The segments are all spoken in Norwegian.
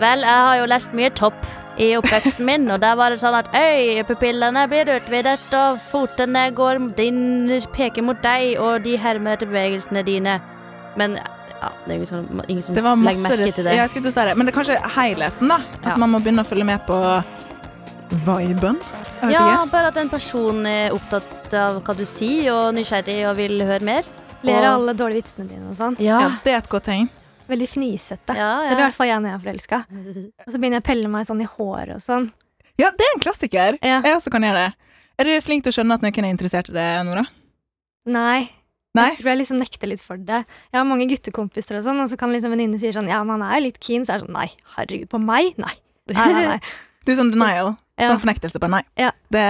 Vel, jeg har jo lest mye topp i oppveksten min, og der var det sånn at øyepupillene blir utvidet, og fotene går din, peker mot deg, og de hermer etter bevegelsene dine. Men ja, det er ingen som, ingen som legger merke til det. Ja, jeg skulle til å si det. Men det er kanskje helheten, da. At Ja. man må begynne å følge med på viben. Ja, ikke. bare at en person er opptatt av hva du sier, og nysgjerrig og vil høre mer. Ler av alle dårlige vitsene dine og sånn. Ja, det er et godt tegn. Veldig fnisete. Ja, Det blir i hvert fall jeg når jeg er forelska. Og så begynner jeg å pelle meg sånn i håret og sånn. Ja, det er en klassiker. Ja. Jeg også kan gjøre det. Er du flink til å skjønne at noen er interessert i det, Nora? Nei. Nei? Jeg tror jeg liksom nekter litt for det. Jeg har mange guttekompiser og sånn, og så kan liksom venninne si sånn Ja, men han er jo litt keen, så er det sånn Nei, herregud, på meg? Nei. Nei, nei, nei. Du er sånn denial. Ja. Sånn fornektelse på nei. Ja. Det,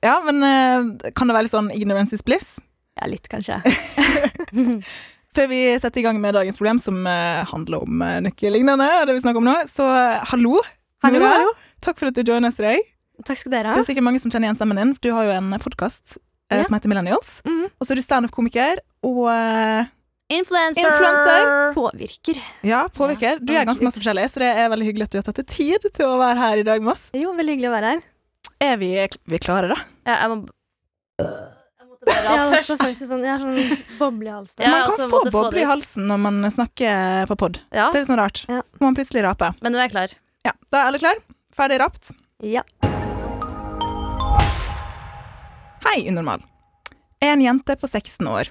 ja, men eh, kan det være litt sånn ignorance is bliss? Ja, litt, kanskje. Før vi setter i gang med dagens problem, som eh, handler om uh, noe lignende, det vi snakker om nå, så eh, hallo. Hallo, Nora. hallo. Takk for at du joiner oss i dag. Takk skal dere ha. Det er sikkert mange som kjenner igjen stemmen din, for du har jo en podkast Ja. som heter Millennials. Mhm. Og så er du standup-komiker og eh, Influencer! Influencer. Påvirker. ja, påvirker. Du gjør ganske masse forskjellig, så det er veldig hyggelig at du har tatt deg tid til å være her i dag med oss. Jo, veldig hyggelig å være her. Er vi, vi klare, da? Ja, jeg må Måtte bare Jeg også faktisk sånn, jeg sånn boble i halsen. Ja, man altså, kan få boble i halsen når man snakker på pod. Ja, Det er litt sånn rart. Ja. Må man plutselig rape. men nå er jeg klar. Ja, Da er alle klar? Ferdig rapt? Ja. Hei, Unormal. Jeg er en jente på 16 år.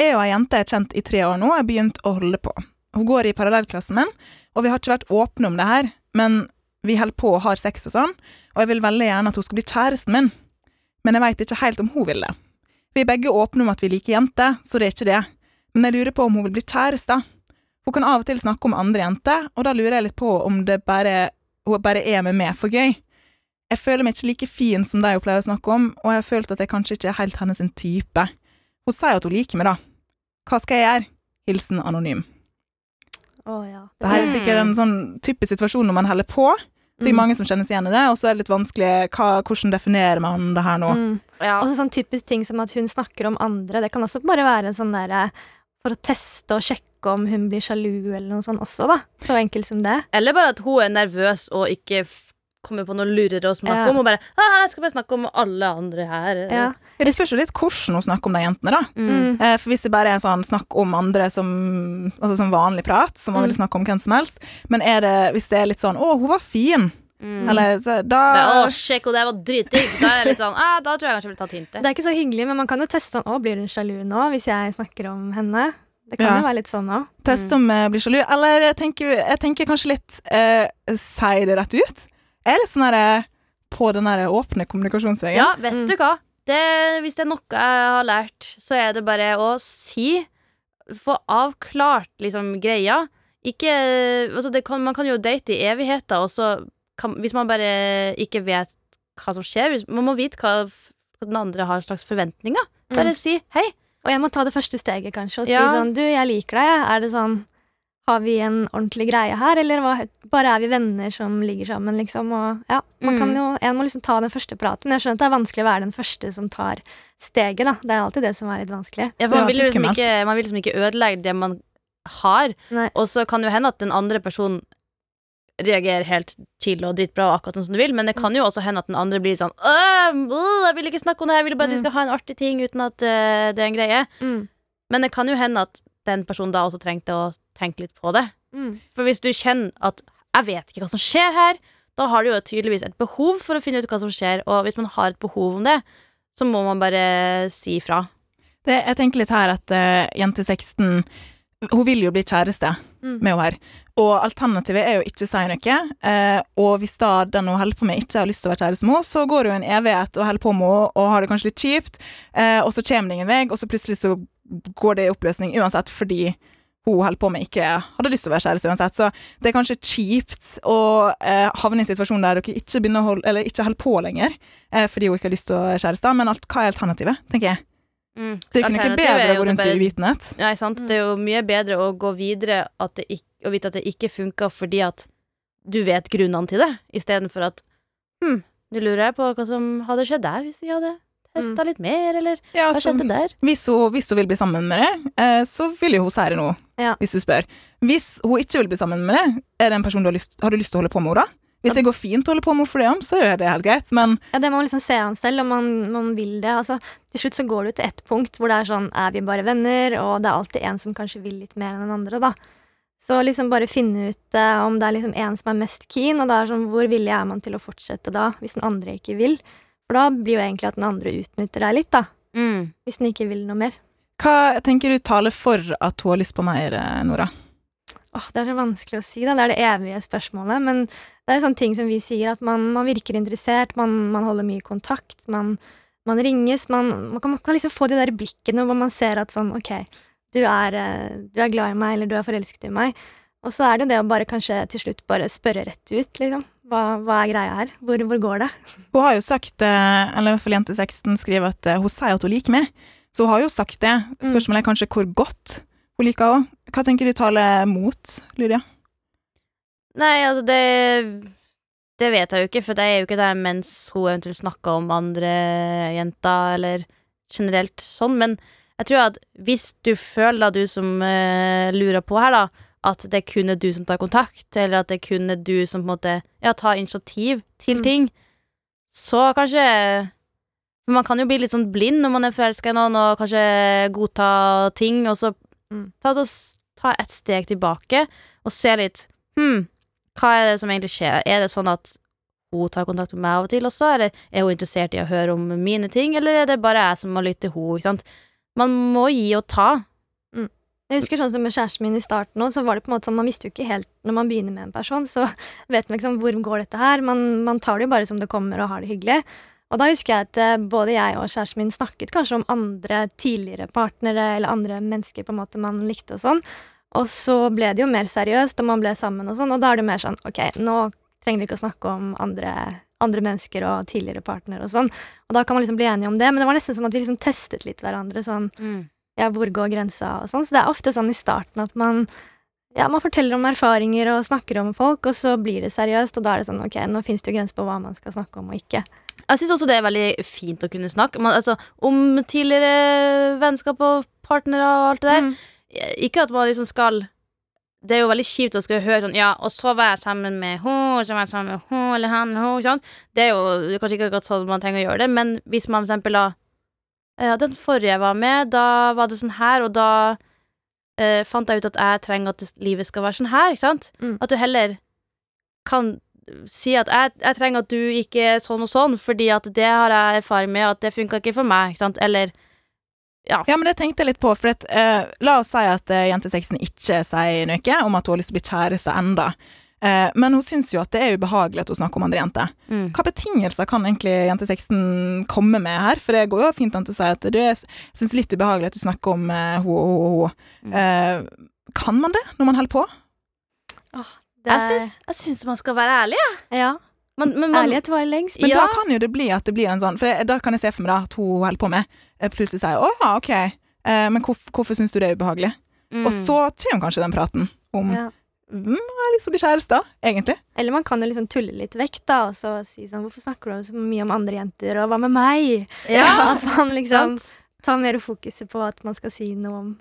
Jeg og ei jente er kjent i tre år nå og har begynt å holde på. Hun går i parallellklassen min, og vi har ikke vært åpne om det her, men vi holder på og har sex og sånn, og jeg vil veldig gjerne at hun skal bli kjæresten min. Men jeg veit ikke helt om hun vil det. Vi er begge åpne om at vi liker jenter, så det er ikke det. Men jeg lurer på om hun vil bli kjæreste. Hun kan av og til snakke om andre jenter, og da lurer jeg litt på om det bare, hun bare er med meg for gøy. Jeg føler meg ikke like fin som de hun pleier å snakke om, og jeg har følt at jeg kanskje ikke er helt hennes type. Hun sier at hun liker meg, da. Hva skal jeg gjøre? Hilsen anonym. Å ja. Det er sikkert en sånn typisk situasjon når man holder på. Så det er Mm. mange som kjennes igjen i det, og så er det litt vanskelig hva, hvordan definerer man det her nå. Mm. Ja. Og så sånn typisk ting som at hun snakker om andre. Det kan også bare være sånn der for å teste og sjekke om hun blir sjalu eller noe sånt også, da. Så enkelt som det. Eller bare at hun er nervøs og ikke kommer på noe lurere å snakke Ja. om. Og bare ah, 'Jeg skal bare snakke om alle andre her'. Ja. Ja, Det spørs jo litt hvordan hun snakker om de jentene, da. Mm. Mm. Eh, For hvis det bare er en sånn snakk om andre som Altså som vanlig prat, som man Mm. vil snakke om hvem som helst. Men er det, hvis det er litt sånn 'Å, hun var fin', Mm. eller så, da Å, sjekk, det var dritdigg. Da er jeg litt sånn ah, Da tror jeg kanskje jeg ville tatt hintet. Det er ikke så hyggelig, men man kan jo teste sånn Å, blir hun sjalu nå hvis jeg snakker om henne? Det kan Ja. jo være litt sånn òg. Teste om jeg blir sjalu. Eller jeg tenker, jeg tenker kanskje litt eh, Si det rett ut. Jeg er litt sånn herre på den der åpne kommunikasjonsveien. Ja, vet Mm. du hva? Det, hvis det er noe jeg har lært, så er det bare å si Få avklart liksom greia. Ikke Altså, det kan, man kan jo date i evigheter, og så kan, Hvis man bare ikke vet hva som skjer hvis, Man må vite hva, hva den andre har slags forventninger. Bare si hei. Og jeg må ta det første steget, kanskje, og Ja. si sånn Du, jeg liker deg. jeg. Er det sånn Har vi en ordentlig greie her, eller hva, bare er vi venner som ligger sammen, liksom? Og ja, man kan Mm. jo En må liksom ta den første praten. Men jeg skjønner at det er vanskelig å være den første som tar steget, da. Det er alltid det som er litt vanskelig. Ja, for man, vil liksom ikke, man vil liksom ikke ødelegge det man har, Nei. og så kan det jo hende at den andre personen reagerer helt chill og dritbra, og akkurat sånn som du vil, men det kan jo også hende at den andre blir sånn «Åh, øh, Jeg vil ikke snakke om det, jeg vil bare at vi Mm. skal ha en artig ting uten at øh, det er en greie. Mm. Men det kan jo hende at den personen da også trengte å tenke litt på det. Mm. For hvis du kjenner at 'jeg vet ikke hva som skjer her', da har du jo tydeligvis et behov for å finne ut hva som skjer, og hvis man har et behov om det, så må man bare si ifra. Jeg tenker litt her at uh, jente 16 Hun vil jo bli kjæreste Mm. med henne her. Og alternativet er jo ikke å si noe. eh, og hvis da den hun holder på med, ikke har lyst til å være kjæreste med henne, så går hun en evighet og holder på med henne og har det kanskje litt kjipt, eh, og så kommer det ingen vei, og så plutselig så går det i oppløsning uansett fordi hun holder på med, ikke hadde lyst til å være kjæreste uansett. Så det er kanskje kjipt å eh, havne i en situasjon der dere ikke holde, eller ikke holder på lenger eh, fordi hun ikke har lyst til å være kjæreste. Men alt, hva er alternativet, tenker jeg. Mm. Det er ikke bedre å gå rundt i uvitenhet. Nei, sant. Det er jo mye bedre å gå videre at det ikk- og vite at det ikke funka fordi at du vet grunnene til det, istedenfor at hm, nå lurer jeg på hva som hadde skjedd der hvis vi hadde testa litt mer, eller Ja, hva så, skjedde der? hvis, hun, hvis hun vil bli sammen med deg, eh, så vil jo hun det nå, Ja. hvis du spør. Hvis hun ikke vil bli sammen med deg, er det en person du har lyst, har du lyst til å holde på med henne da? Hvis det går fint å holde på med for det om, så er det helt greit, men Ja, Det må man liksom se an selv, om man, man vil det. Altså, til slutt så går det til ett punkt hvor det er sånn Er vi bare venner? Og det er alltid en som kanskje vil litt mer enn den andre, da. Så liksom bare finne ut eh, om det er liksom en som er mest keen, og det er sånn hvor villig er man til å fortsette da, hvis den andre ikke vil? For da blir jo egentlig at den andre utnytter deg litt, da. Mm. Hvis den ikke vil noe mer. hva tenker du taler for at hun har lyst på mer, eh, Nora? Åh, det er så vanskelig å si, da. Det er det evige spørsmålet. Men det er sånne ting som vi sier, at man, man virker interessert, man, man holder mye kontakt, man, man ringes, man, man, kan, man kan liksom få de der blikkene hvor man ser at sånn, ok, du er, eh, du er glad i meg, eller du er forelsket i meg. Og så er det jo det å bare kanskje til slutt bare spørre rett ut, liksom. Hva, hva er greia her? Hvor, hvor går det? Hun har jo sagt, eh, eller i hvert fall jente 16 skriver at eh, hun sier at hun liker meg, så hun har jo sagt det. Spørsmålet er kanskje hvor godt hun liker henne. Hva tenker du taler mot, Lydia? Nei, altså, det Det vet jeg jo ikke, for det er jo ikke der mens hun eventuelt snakker om andre jenter, eller generelt sånn, men jeg tror at hvis du føler, da, du som uh, lurer på her, da, at det kun er du som tar kontakt, eller at det kun er du som på en måte ja, tar initiativ til Mm. ting, så kanskje For man kan jo bli litt sånn blind når man er forelska i noen, og kanskje godta ting, og så Mm. ta, så, ta et steg tilbake og se litt Hm, hva er det som egentlig skjer? Er det sånn at hun tar kontakt med meg av og til også, eller er hun interessert i å høre om mine ting, eller er det bare jeg som må lytte til henne. Man må gi og ta. Jeg husker sånn som med kjæresten min i starten så var det på en måte sånn, man visste jo ikke helt Når man begynner med en person, så vet man sånn, hvor går dette her. Man, man tar det jo bare som det kommer og har det hyggelig. Og da husker jeg at eh, både jeg og kjæresten min snakket kanskje om andre tidligere partnere eller andre mennesker på en måte man likte og sånn. Og så ble det jo mer seriøst, og man ble sammen og sånn, og da er det mer sånn OK, nå trenger vi ikke å snakke om andre, andre mennesker og tidligere partnere og sånn. Og da kan man liksom bli enige om det, men det var nesten som at vi liksom testet litt hverandre sånn ja, hvor går grensa og sånn. Så det er ofte sånn i starten at man ja, man forteller om erfaringer og snakker om folk, og så blir det seriøst, og da er det sånn ok, nå fins det jo grenser på hva man skal snakke om og ikke. Jeg syns også det er veldig fint å kunne snakke man, altså, om tidligere vennskap og partnere og alt det der. Mm. Ikke at man liksom skal Det er jo veldig kjipt å skulle høre sånn Ja, og så var jeg sammen med hun, og så var jeg sammen med hun eller han hun. ikke sant? Det er jo kanskje ikke akkurat sånn man trenger å gjøre det, men hvis man for eksempel da Den forrige jeg var med, da var det sånn her, og da eh, fant jeg ut at jeg trenger at livet skal være sånn her, ikke sant? Mm. At du heller kan si at jeg, jeg trenger at du ikke er sånn og sånn, fordi at det har jeg erfaring med, at det funka ikke for meg, ikke sant? Eller Ja, men det tenkte jeg litt på, for at, eh, la oss si at eh, jente 16 ikke sier noe om at hun har lyst til å bli kjæreste enda. Eh, men hun syns jo at det er ubehagelig at hun snakker om andre jenter. mm. Hva betingelser kan egentlig jente 16 komme med her? For det går jo fint an å si at du syns litt ubehagelig at du snakker om eh, hun og hun og hun. Eh, kan man det når man holder på? Det Jeg syns, jeg syns man skal være ærlig, jeg. Ja. Men, men man, Ærlighet varer lengst. Men Ja. da kan jo det bli at det blir en sånn For da kan jeg se for meg da at hun holder på med eh, plutselig sier 'Å ja, ok, eh, men hvorfor, hvorfor syns du det er ubehagelig?' mm. Og så kommer kanskje den praten om Ja. Mm, er liksom lyst til å bli kjæreste', egentlig. Eller man kan jo liksom tulle litt vekk, da, og så si sånn Hvorfor snakker du så mye om andre jenter, og hva med meg? Ja, At man liksom sant? tar mer fokuset på at man skal si noe om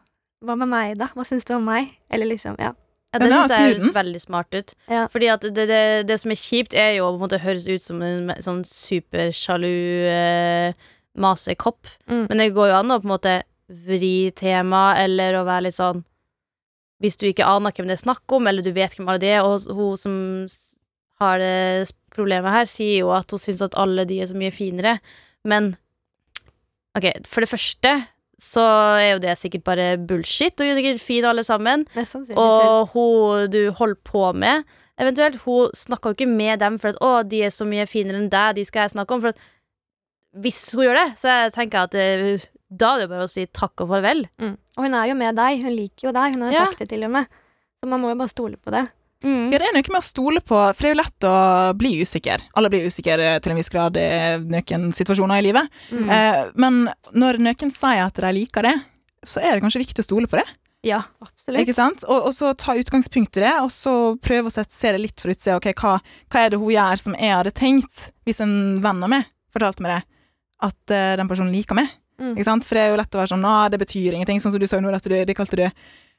Hva med meg, da? Hva syns du om meg? Eller liksom, ja. Ja, det syns jeg høres veldig smart ut. Ja. Fordi at det, det, det som er kjipt, er jo å på en måte høres ut som en sånn supersjalu eh, masekopp. Mm. Men det går jo an å på en måte vri tema, eller å være litt sånn Hvis du ikke aner hvem det er snakk om, eller du vet hvem alle de er, og hun som har det problemet her, sier jo at hun syns at alle de er så mye finere, men OK, for det første så er jo det sikkert bare bullshit, og hun er sikkert fin alle sammen. Og hun du holder på med, eventuelt, hun snakker jo ikke med dem for at 'å, de er så mye finere enn deg, de skal jeg snakke om'. For at hvis hun gjør det, så jeg tenker jeg at eh, da er det bare å si takk og farvel. Mm. Og hun er jo med deg, hun liker jo deg, hun har jo Ja. sagt det til og med. Så man må jo bare stole på det. Mm. Ja, det er noe med å stole på, for det er jo lett å bli usikker. Alle blir usikre til en viss grad i noen situasjoner i livet. Mm. Eh, men når noen sier at de liker det, så er det kanskje viktig å stole på det. Ja, absolutt. Ikke sant? Og, og så ta utgangspunkt i det, og så prøve å sette, se det litt fra utsida. Okay, hva, hva er det hun gjør som jeg hadde tenkt, hvis en venn av meg fortalte meg det, at uh, den personen liker meg? Mm. Ikke sant? For det er jo lett å være sånn 'Å, det betyr ingenting, sånn som du sa nå, at du, det kalte du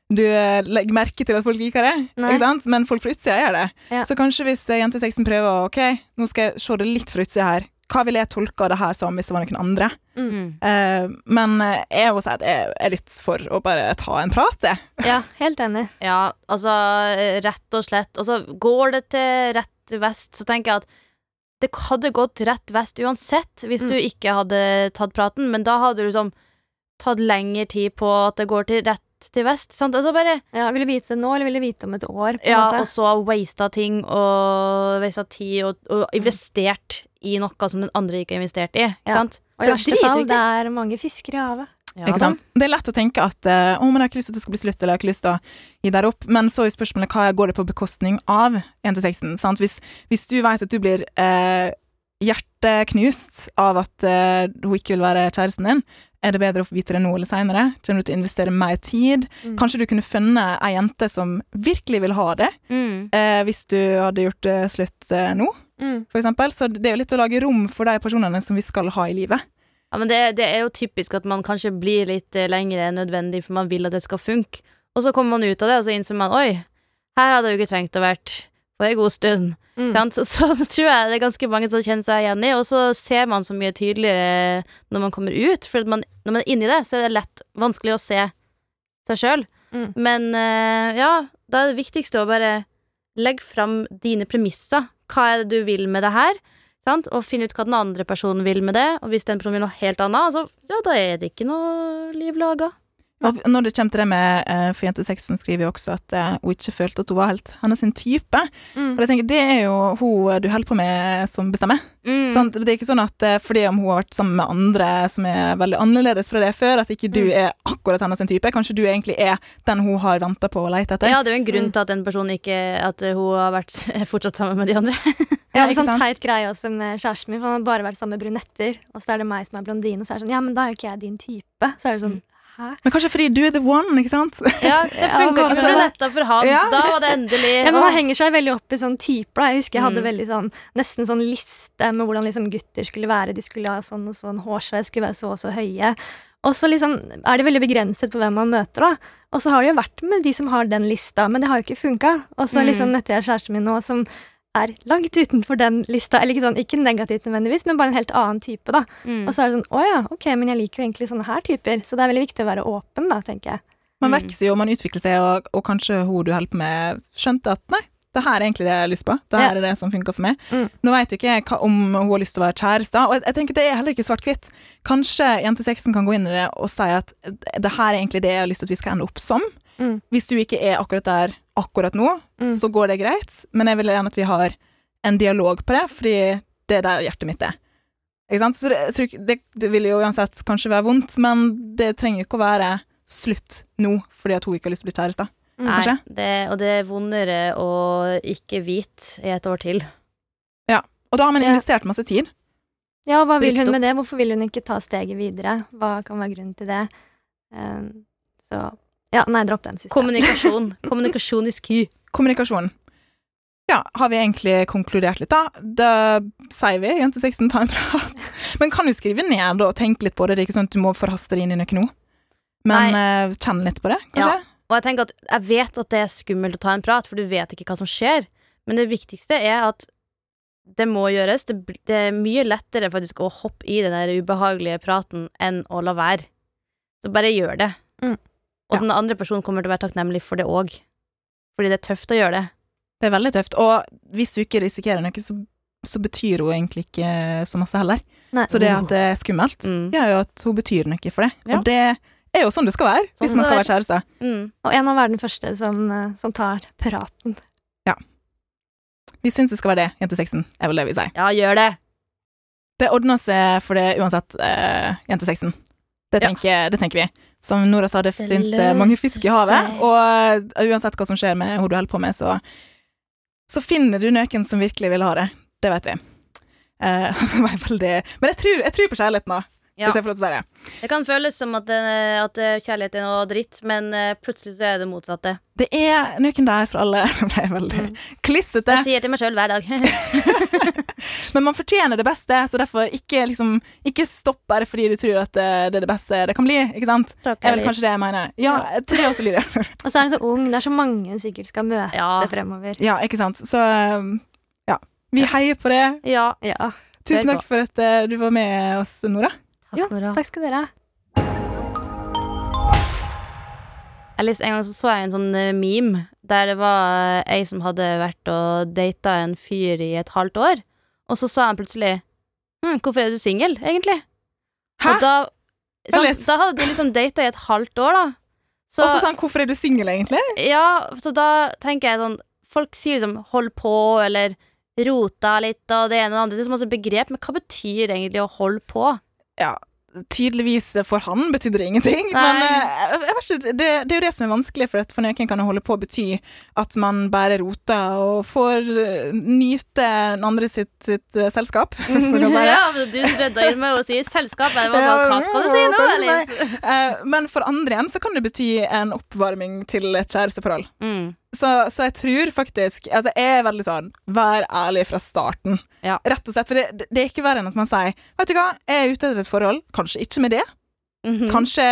du eh, legger merke til at folk liker det, ikke sant? men folk fra utsida gjør det. Ja. Så kanskje hvis jente 16 prøver å Ok, nå skal jeg se det litt fra utsida her. Hva ville jeg tolka det her som hvis det var noen andre? Mm. Eh, men eh, jeg må si at jeg er litt for å bare ta en prat, jeg. Ja, helt enig. Ja, altså rett og slett. Altså, går det til rett vest, så tenker jeg at det hadde gått rett vest uansett hvis Mm. du ikke hadde tatt praten, men da hadde du liksom tatt lengre tid på at det går til rett til vest. Sant? Altså bare Ja, Vil du vite det nå, eller vil du vite om et år? på Ja, måte? og så wasta ting og wasta tid og, og investert i noe som den andre ikke har investert i. Ja. sant? Og i det er verste fall, det er mange fisker i havet. Ja, ikke sant? Det er lett å tenke at eh, å, men jeg har ikke lyst til at det skal bli slutt, eller jeg har ikke lyst til å gi der opp. Men så er spørsmålet hva går det på bekostning av 1-6-en? sant? Hvis, hvis du vet at du blir eh, hjerteknust av at eh, hun ikke vil være kjæresten din, er det bedre å få vite det nå eller seinere? Kommer du til å investere mer tid? Mm. Kanskje du kunne funnet ei jente som virkelig vil ha det, Mm. eh, hvis du hadde gjort det slutt eh, nå, Mm. for eksempel. Så det er jo litt å lage rom for de personene som vi skal ha i livet. Ja, men det, det er jo typisk at man kanskje blir litt eh, lengre enn nødvendig, for man vil at det skal funke. Og så kommer man ut av det, og så innser man oi, her hadde jeg jo ikke trengt å vært på en god stund. Mm. Så, så tror jeg det er ganske mange som kjenner seg igjen i, og så ser man så mye tydeligere når man kommer ut. For man, når man er inni det, så er det lett vanskelig å se seg sjøl. Mm. Men eh, ja, da er det viktigste å bare legge fram dine premisser. Hva er det du vil med det her? Sant? Og finne ut hva den andre personen vil med det. Og hvis den personen vil noe helt annet, altså, ja, da er det ikke noe liv laga. Og når det kommer til det med eh, For jentesexen skriver jo også at eh, hun ikke følte at hun var helt hennes type. Mm. Og jeg tenker, Det er jo hun du holder på med, som bestemmer. Mm. Sånn, Det er ikke sånn at eh, fordi om hun har vært sammen med andre som er veldig annerledes fra det før, at ikke du Mm. er akkurat hennes type. Kanskje du egentlig er den hun har venta på og lett etter. Ja, det er jo en grunn Mm. til at den personen ikke At eh, hun har vært er fortsatt sammen med de andre. Jeg Ja, hadde ikke sånn teit greie også med kjæresten min, for han har bare vært sammen med brunetter. Og så er det meg som er blondine, og så er det sånn Ja, men da er jo ikke jeg din type. Så er det sånn Hæ? Men kanskje fordi du er the one, ikke sant? Ja, det Ja, funka ikke altså- for Brunetta for han. Ja. Da var det endelig Ja, men Man henger seg veldig opp i sånn typer. Jeg husker jeg hadde Mm. veldig sånn, nesten sånn liste med hvordan liksom gutter skulle være. De skulle ha sånn og sånn hårsveis, skulle være så og så høye. Og så liksom er det veldig begrenset på hvem man møter, da. Og så har det jo vært med de som har den lista, men det har jo ikke funka. Og så Mm. liksom møtte jeg kjæresten min nå som er langt utenfor den lista. Eller ikke sånn, ikke negativt nødvendigvis, men bare en helt annen type, da. Mm. Og så er det sånn å ja, ok, men jeg liker jo egentlig sånne her typer. Så det er veldig viktig å være åpen, da, tenker jeg. Man Mm. vokser jo, man utvikler seg, og, og kanskje hun du holder på med, skjønte at nei, det her er egentlig det jeg har lyst på. Det her Ja. er det som funker for meg. Mm. Nå vet jo ikke jeg hva, om hun har lyst til å være kjæreste, og jeg, jeg tenker det er heller ikke svart-hvitt. Kanskje jente 16 kan gå inn i det og si at det her er egentlig det jeg har lyst til at vi skal ende opp som. Mm. Hvis du ikke er akkurat der akkurat nå, Mm. så går det greit, men jeg vil gjerne at vi har en dialog på det, fordi det er der hjertet mitt er. Ikke sant? Så det, det, det vil jo uansett kanskje være vondt, men det trenger jo ikke å være slutt nå fordi at hun ikke har lyst til å bli kjæreste. Mm. Nei, det, og det er vondere å ikke vite i et år til. Ja, Og da har man investert masse tid. Ja, hva vil hun med det? Hvorfor vil hun ikke ta steget videre? Hva kan være grunnen til det? Um, så Ja, nei, dropp den siste. Kommunikasjon. Kommunikasjon is key. Kommunikasjon. Ja, har vi egentlig konkludert litt, da? Da sier vi jentesexen, ta en prat. Men kan du skrive ned og tenke litt på det? Det er ikke sånn at du må forhaste deg inn i noe nå. Men uh, kjenn litt på det, kanskje? Og jeg tenker at jeg vet at det er skummelt å ta en prat, for du vet ikke hva som skjer. Men det viktigste er at det må gjøres. Det, det er mye lettere faktisk å hoppe i den der ubehagelige praten enn å la være. Så bare gjør det. Mm. Og Ja. den andre personen kommer til å være takknemlig for det òg. Fordi det er tøft å gjøre det. Det er veldig tøft. Og hvis du ikke risikerer noe, så, så betyr hun egentlig ikke så masse heller. Nei. Så det at det er skummelt, Mm. gjør jo at hun betyr noe for det. Ja. Og det er jo sånn det skal være, Sånn hvis man skal være kjæreste. Mm. Og en av være den første som, eh, som tar praten. Ja. Vi syns det skal være det, jentesexen, er vel det vi sier. Ja, gjør det! Det ordner seg for det uansett, eh, jentesexen. Det Ja. det tenker vi. Som Nora sa, det fins mange fisk i havet. Og eh, uansett hva som skjer med henne du holder på med, så, så finner du noen som virkelig vil ha det. Det vet vi. Uh, det Men jeg tror, jeg tror på kjærligheten, da. Ja. Hvis jeg får lov til å si det. Det kan føles som at, at kjærlighet er noe dritt, men eh, plutselig så er det motsatte. Det er noen der for alle. Det ble veldig Mm. klissete. Jeg sier til meg sjøl hver dag. Men man fortjener det beste, så derfor ikke, liksom, ikke stopp bare fordi du tror at det, er det beste det kan bli. Ikke sant? Takk, er vel kanskje det jeg mener. Ja, til det også, Lydia. Og så er hun så ung. Det er så mange hun sikkert skal møte Ja. fremover. Ja, ikke sant. Så ja. Vi heier på det. Ja. Ja. Tusen takk for at eh, du var med oss, Nora. Takk, Jo, Nora. Takk skal dere ha. Alice, en gang så, så jeg en sånn eh, meme der det var eh, ei som hadde vært og data en fyr i et halvt år, og så sa han plutselig hm, 'Hvorfor er du singel, egentlig?' Hæ? Og da, sant, da hadde de liksom data i et halvt år, da. Så, Og så sa han 'hvorfor er du singel', egentlig? ja, så da tenker jeg sånn Folk sier liksom 'hold på', eller 'rota litt', og det ene og det andre. Det er så masse begrep, men hva betyr egentlig å holde på? Ja, tydeligvis for han betydde det ingenting. Nei. Men vet ikke, det, det er jo det som er vanskelig, for for noen kan holde på å bety at man bare roter og får eh, nyte den andre sitt, sitt eh, selskap, si ja, du redda inn med å si 'selskap'. Jeg var sånn, hva skal du si nå, Elis? Alice? Eh, Men for andre igjen så kan det bety en oppvarming til et kjæresteforhold. Mm. Så, så jeg tror faktisk Altså, jeg er veldig sånn Vær ærlig fra starten. Ja. Rett og slett. For det, det er ikke verre enn at man sier Vet du hva, jeg er ute etter et forhold. Kanskje ikke med det. Mhm. Kanskje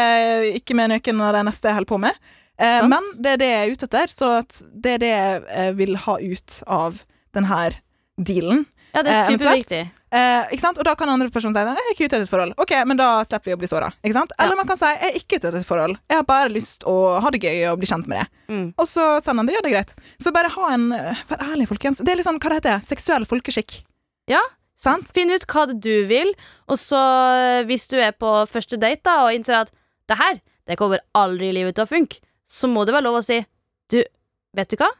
ikke med noen av de neste jeg holder på med. Eh, men det er det jeg er ute etter, så at det er det jeg vil ha ut av denne dealen. Ja, det er Eh, superviktig. Eh, ikke sant? Og da kan andre personer si jeg er ikke ute etter et forhold. Ok, men da slipper vi å bli såra. Eller Ja. man kan si jeg er ikke ute etter et forhold. Jeg har bare lyst å ha det gøy og bli kjent med det. Mm. Og så sender andre det greit. Så bare ha en Vær ærlig, folkens. Det er litt sånn, hva det heter Seksuell folkeskikk. Ja. Sant? Finn ut hva det du vil, og så, eh, hvis du er på første date da, og innser at det her, det kommer aldri i livet til å funke, så må det være lov å si du, vet du hva?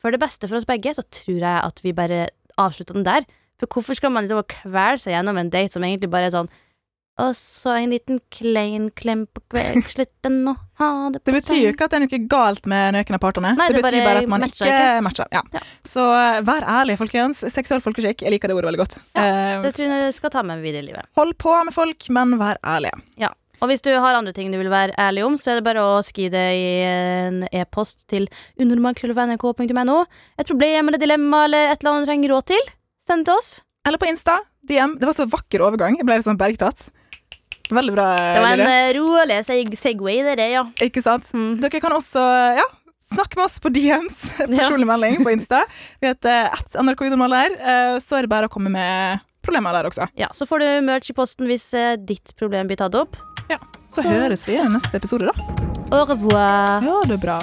For det beste for oss begge, så tror jeg at vi bare avslutter den der. For hvorfor skal man liksom kvele seg gjennom en date som egentlig bare er sånn og så en liten klein klem på kveld, slutten nå, ha det på Det betyr jo ikke at det er noe galt med av partene. Nei, det, det betyr bare at man matcher ikke, ikke. matcher. Ja. Ja. Så eh, vær ærlig, folkens. Seksuell folkeskikk. Jeg liker det ordet veldig godt. Eh, Det tror jeg jeg skal ta med videre i livet. hold på med folk, men vær ærlige. Og hvis du har andre ting du vil være ærlig om, så er det bare å skrive det i en e-post til unormal.nrk.no. Et problem eller dilemma eller et eller annet du trenger råd til, send det til oss. Eller på Insta. DM. Det var så vakker overgang. Jeg ble litt sånn bergtatt. Veldig bra. Det var en Lille. eh, rolig seg segway, det der, ja. Ikke sant? Mm. Dere kan også ja, snakke med oss på DMs. Personlig melding på Insta. Vi heter at NRK Unormal der. eh, Så er det bare å komme med problemer der også. ja. Så får du merch i posten hvis eh, ditt problem blir tatt opp. Så, Så- høres vi i neste episode, da. Au revoir. Ja, det er bra.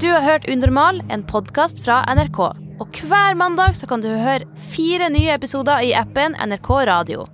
Du har hørt Unormal, en podkast fra NRK. Og hver mandag så kan du høre fire nye episoder i appen NRK Radio.